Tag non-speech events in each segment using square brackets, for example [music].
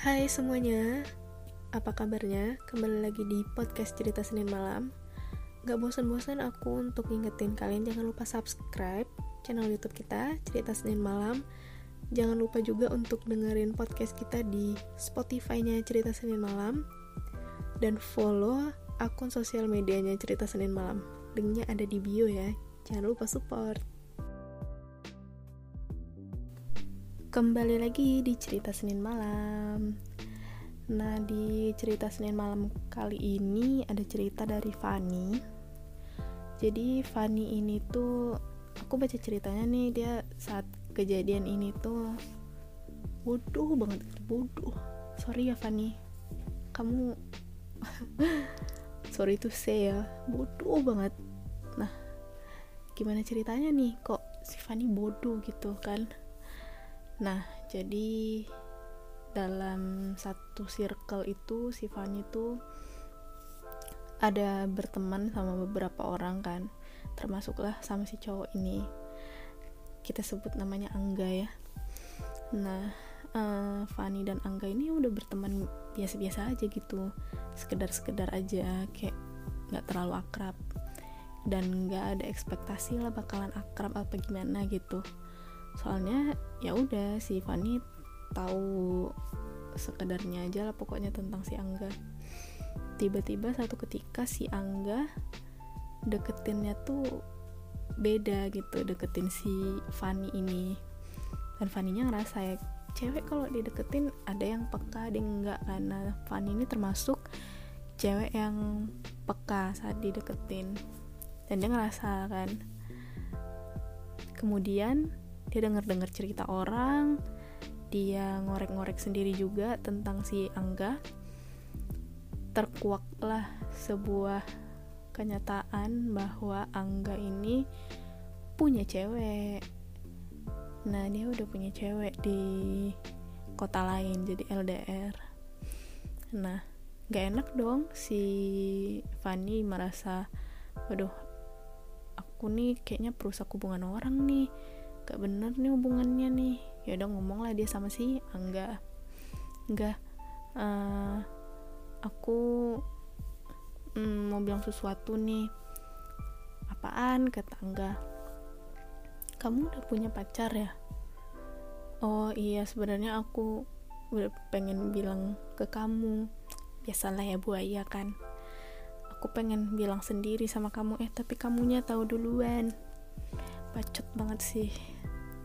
Hai semuanya, apa kabarnya? Kembali lagi di podcast cerita Senin malam. Gak bosan-bosan aku untuk ngingetin kalian jangan lupa subscribe channel YouTube kita Cerita Senin Malam. Jangan lupa juga untuk dengerin podcast kita di Spotify-nya Cerita Senin Malam dan follow akun sosial medianya Cerita Senin Malam. Linknya ada di bio ya. Jangan lupa support. Kembali lagi di cerita Senin malam. Nah, di cerita Senin malam kali ini ada cerita dari Fanny. Jadi Fanny ini tuh aku baca ceritanya nih dia saat kejadian ini tuh bodoh banget, bodoh. Sorry ya Fanny. Kamu [laughs] sorry tuh saya ya, bodoh banget. Nah, gimana ceritanya nih kok si Fanny bodoh gitu kan? Nah, jadi dalam satu circle itu si Fanny tuh ada berteman sama beberapa orang kan termasuklah sama si cowok ini. Kita sebut namanya Angga ya. Nah uh, Fanny dan Angga ini udah berteman biasa-biasa aja gitu sekedar-sekedar aja kayak nggak terlalu akrab. Dan nggak ada ekspektasi lah bakalan akrab apa gimana gitu soalnya ya udah si Fanny tahu sekedarnya aja lah pokoknya tentang si Angga. Tiba-tiba satu ketika si Angga deketinnya tuh beda gitu deketin si Fanny ini. Dan Fanny-nya ngerasa ya cewek kalau dideketin ada yang peka ada yang enggak karena Fanny ini termasuk cewek yang peka saat dideketin. Dan dia ngerasa kan. Kemudian dia denger-dengar cerita orang dia ngorek-ngorek sendiri juga tentang si Angga. Terkuaklah sebuah kenyataan bahwa Angga ini punya cewek. Nah dia udah punya cewek di kota lain jadi LDR nah gak enak dong si Fanny merasa waduh aku nih kayaknya perusak hubungan orang nih gak bener nih hubungannya nih. Ya udah ngomong lah dia sama si Angga enggak uh, aku mm, mau bilang sesuatu nih. Apaan? Kata Angga. Kamu udah punya pacar ya? Oh iya sebenarnya aku udah pengen bilang ke kamu. Biasalah ya buaya kan. Aku pengen bilang sendiri sama kamu. Eh tapi kamunya tahu duluan bacot banget sih.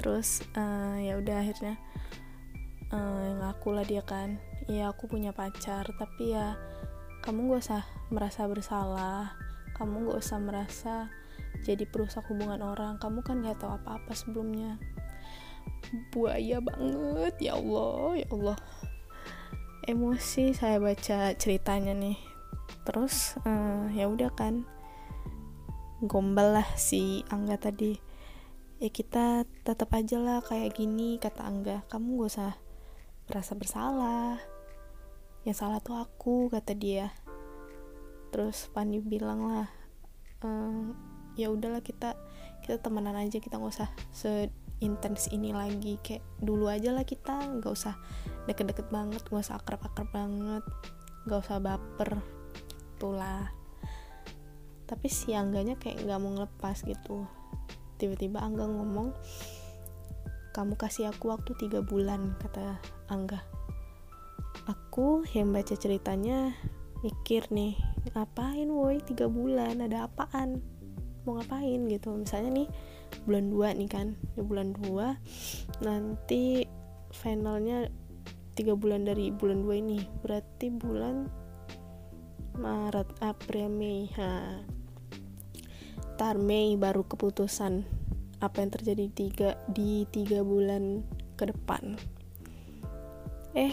Terus uh, ya udah akhirnya uh, ngaku lah dia kan. Ya aku punya pacar tapi ya kamu gak usah merasa bersalah. Kamu gak usah merasa jadi perusak hubungan orang. Kamu kan gak tahu apa-apa sebelumnya. Buaya banget ya Allah ya Allah. Emosi saya baca ceritanya nih. Terus uh, ya udah kan. Gombal lah si Angga tadi ya kita tetap aja lah kayak gini kata Angga. Kamu gak usah merasa bersalah. Yang salah tuh aku kata dia. Terus Pandi bilang lah ehm, ya udahlah kita kita temenan aja kita nggak usah seintens ini lagi. Kayak dulu aja lah kita nggak usah deket-deket banget nggak usah akrab-akrab banget nggak usah baper. Itulah. Tapi si Angganya kayak nggak mau ngelepas gitu tiba-tiba Angga ngomong kamu kasih aku waktu tiga bulan kata Angga. Aku yang baca ceritanya mikir nih ngapain woi? Tiga bulan ada apaan? Mau ngapain? Gitu. Misalnya nih bulan 2 nih kan di bulan 2 nanti finalnya tiga bulan dari bulan 2 ini berarti bulan Maret April Mei. Ha ntar Mei baru keputusan apa yang terjadi tiga di tiga bulan ke depan. Eh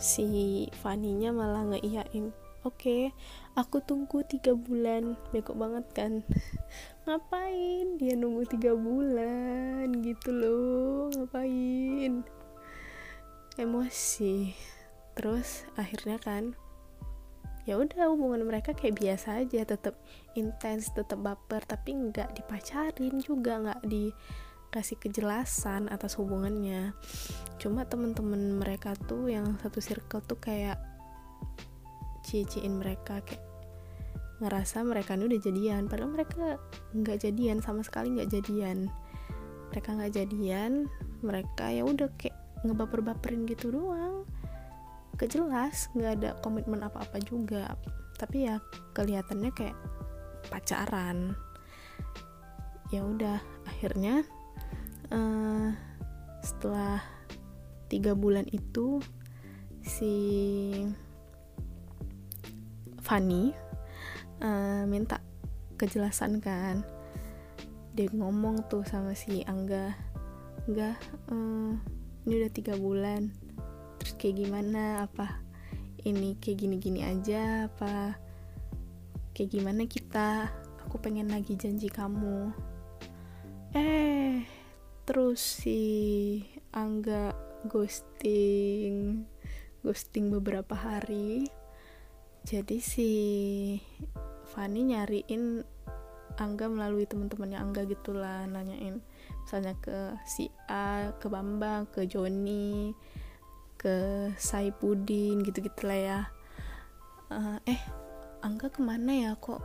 si Faninya malah ngeiyain oke okay, aku tunggu tiga bulan. Beko banget kan? [laughs] Ngapain? Dia nunggu tiga bulan gitu loh ngapain? Emosi. Terus akhirnya kan ya udah hubungan mereka kayak biasa aja tetap intens tetap baper tapi nggak dipacarin juga nggak di kasih kejelasan atas hubungannya. Cuma temen-temen mereka tuh yang satu circle tuh kayak ciciin mereka kayak ngerasa mereka ini udah jadian padahal mereka nggak jadian sama sekali nggak jadian. Mereka nggak jadian mereka ya udah kayak ngebaper-baperin gitu doang kejelas nggak ada komitmen apa-apa juga. Tapi ya kelihatannya kayak pacaran. Ya udah akhirnya uh, setelah tiga bulan itu si Fanny uh, minta kejelasan kan. Dia ngomong tuh sama si Angga enggak uh, ini udah tiga bulan terus kayak gimana apa ini kayak gini-gini aja apa kayak gimana kita aku pengen lagi janji kamu. Eh terus si Angga ghosting ghosting beberapa hari. Jadi si Fanny nyariin Angga melalui teman-temannya Angga gitulah nanyain misalnya ke si A, ke Bambang, ke Joni, ke Saipudin gitu-gitu lah ya. Uh, eh Angga ke mana ya? Kok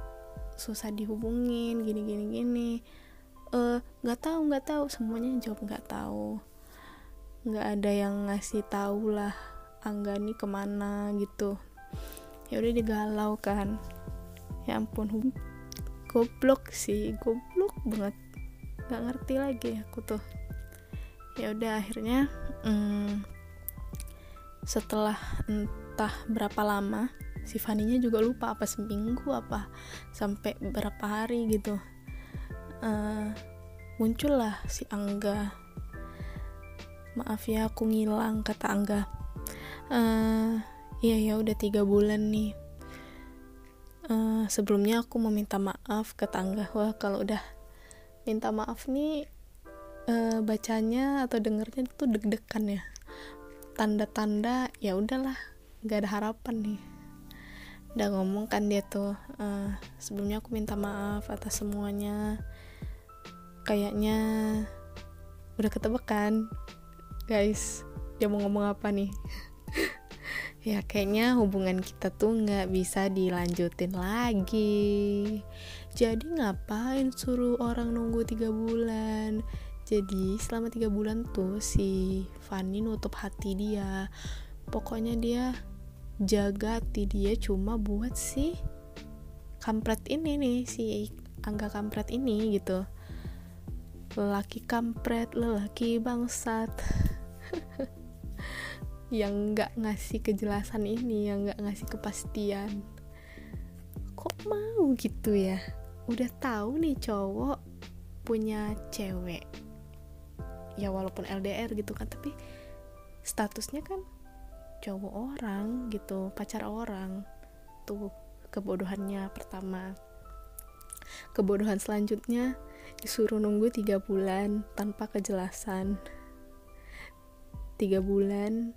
susah dihubungin? Gini gini gini. Eh nggak tahu nggak tahu. Semuanya jawab nggak tahu. Nggak ada yang ngasih tahu lah Angga nih ke mana gitu. Ya udah digalau kan. Ya ampun goblok sih goblok banget. Nggak ngerti lagi aku tuh. Ya udah akhirnya hmm, setelah entah berapa lama si Faninya juga lupa apa seminggu apa sampai berapa hari gitu. Uh, muncullah si Angga. Maaf ya aku ngilang kata Angga. Uh, iya ya udah tiga bulan nih. Uh, sebelumnya aku mau minta maaf ke tangga wah kalau udah minta maaf nih uh, bacanya atau dengernya tuh deg-degan ya tanda-tanda ya udahlah nggak ada harapan nih. Udah ngomong kan dia tuh uh, sebelumnya aku minta maaf atas semuanya. Kayaknya udah ketebak kan guys. Dia mau ngomong apa nih? [laughs] Ya kayaknya hubungan kita tuh nggak bisa dilanjutin lagi. Jadi ngapain suruh orang nunggu tiga bulan jadi selama tiga bulan tuh si Fanny nutup hati dia. Pokoknya dia jaga hati dia cuma buat si kampret ini nih si angga kampret ini gitu. Lelaki kampret lelaki bangsat. [laughs] Yang nggak ngasih kejelasan ini yang nggak ngasih kepastian. Kok mau gitu ya? Udah tahu nih cowok punya cewek ya walaupun LDR gitu kan tapi statusnya kan cowok orang gitu pacar orang. Tuh kebodohannya pertama. Kebodohan selanjutnya disuruh nunggu tiga bulan tanpa kejelasan. Tiga bulan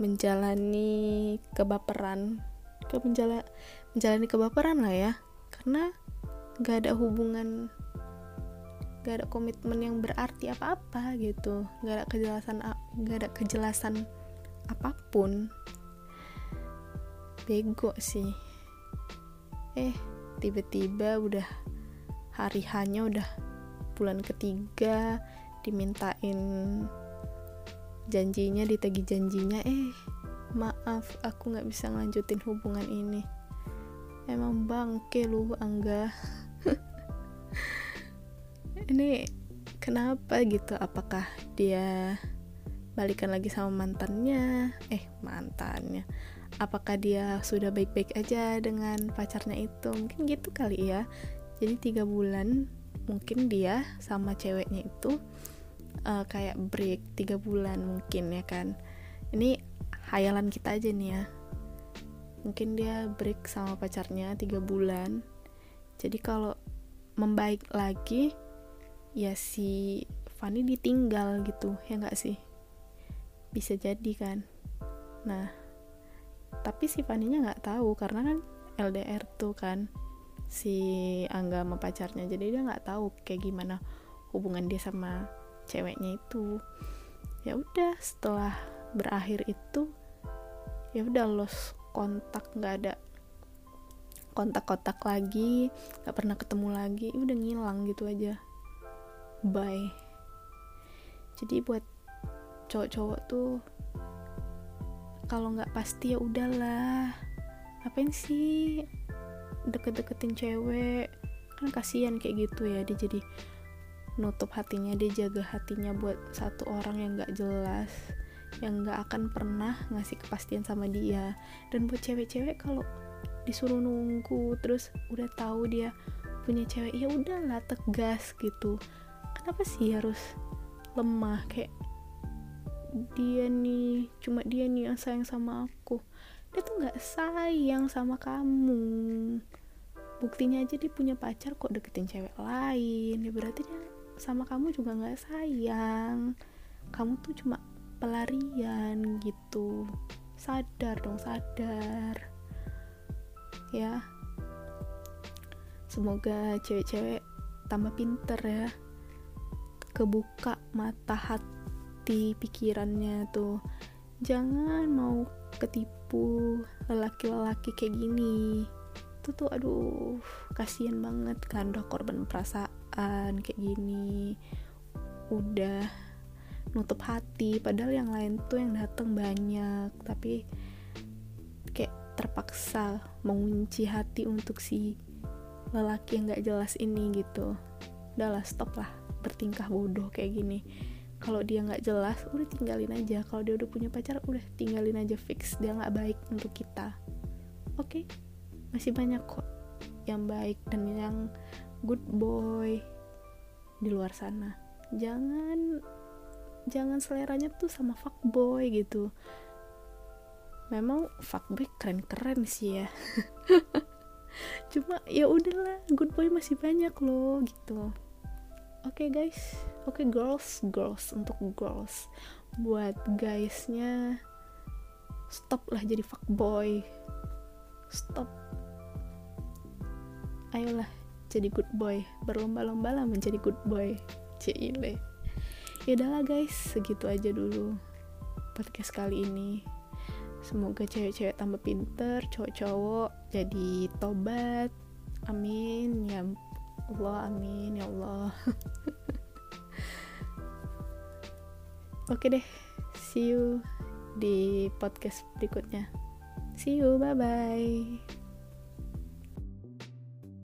menjalani kebaperan. Ke menjala, menjalani kebaperan lah ya karena gak ada hubungan gak ada komitmen yang berarti apa-apa gitu. Gak ada kejelasan gak ada kejelasan apa pun. Bego sih. Eh tiba-tiba udah hari hanya udah bulan ketiga dimintain janjinya ditagi janjinya. Eh maaf aku nggak bisa ngelanjutin hubungan ini. Emang bangke lu angga ini kenapa gitu? Apakah dia balikan lagi sama mantannya? Eh mantannya. Apakah dia sudah baik-baik aja dengan pacarnya itu? Mungkin gitu kali ya. Jadi tiga bulan mungkin dia sama ceweknya itu uh, kayak break tiga bulan mungkin ya kan. Ini hayalan kita aja nih ya. Mungkin dia break sama pacarnya tiga bulan. Jadi kalau membaik lagi ya si Fanny ditinggal gitu ya nggak sih? Bisa jadi kan? Nah tapi si Fanny-nya nggak tahu karena kan LDR tuh kan si Angga sama pacarnya. Jadi dia nggak tahu kayak gimana hubungan dia sama ceweknya itu. Ya udah setelah berakhir itu ya udah lost kontak nggak ada kontak-kontak lagi nggak pernah ketemu lagi. Udah ngilang gitu aja bye jadi buat cowok-cowok tuh kalau nggak pasti ya udahlah. Ngapain sih deket-deketin cewek? Kan kasihan kayak gitu ya dia jadi nutup hatinya dia jaga hatinya buat satu orang yang nggak jelas yang nggak akan pernah ngasih kepastian sama dia. Dan buat cewek-cewek kalau disuruh nunggu terus udah tahu dia punya cewek ya udahlah tegas gitu kenapa sih harus lemah? Kayak dia nih cuma dia nih yang sayang sama aku. Dia tuh nggak sayang sama kamu. Buktinya aja dia punya pacar kok deketin cewek lain. Ya berarti dia sama kamu juga nggak sayang. Kamu tuh cuma pelarian gitu. Sadar dong sadar. Ya. Semoga cewek-cewek tambah pinter ya kebuka mata hati pikirannya tuh. Jangan mau ketipu lelaki-lelaki kayak gini. Itu tuh aduh kasihan banget kan udah korban perasaan kayak gini. Udah nutup hati padahal yang lain tuh yang datang banyak tapi kayak terpaksa mengunci hati untuk si lelaki yang gak jelas ini gitu udahlah stop lah bertingkah bodoh kayak gini. Kalau dia nggak jelas udah tinggalin aja. Kalau dia udah punya pacar udah tinggalin aja fix. Dia nggak baik untuk kita. Oke okay? masih banyak kok yang baik dan yang good boy di luar sana. Jangan jangan seleranya tuh sama fuckboy gitu. Memang fuckboy keren-keren sih ya [laughs] cuma ya udahlah good boy masih banyak loh gitu. Oke okay, guys. Oke okay, girls girls untuk girls. Buat guysnya stop lah jadi fuckboy stop. Ayolah jadi good boy. Berlomba-lomba lah menjadi good boy. Cile. Ya udahlah guys. Segitu aja dulu podcast kali ini semoga cewek-cewek tambah pinter cowok-cowok jadi tobat. Amin. Ya Allah amin ya Allah. [laughs] Oke deh see you di podcast berikutnya. See you bye bye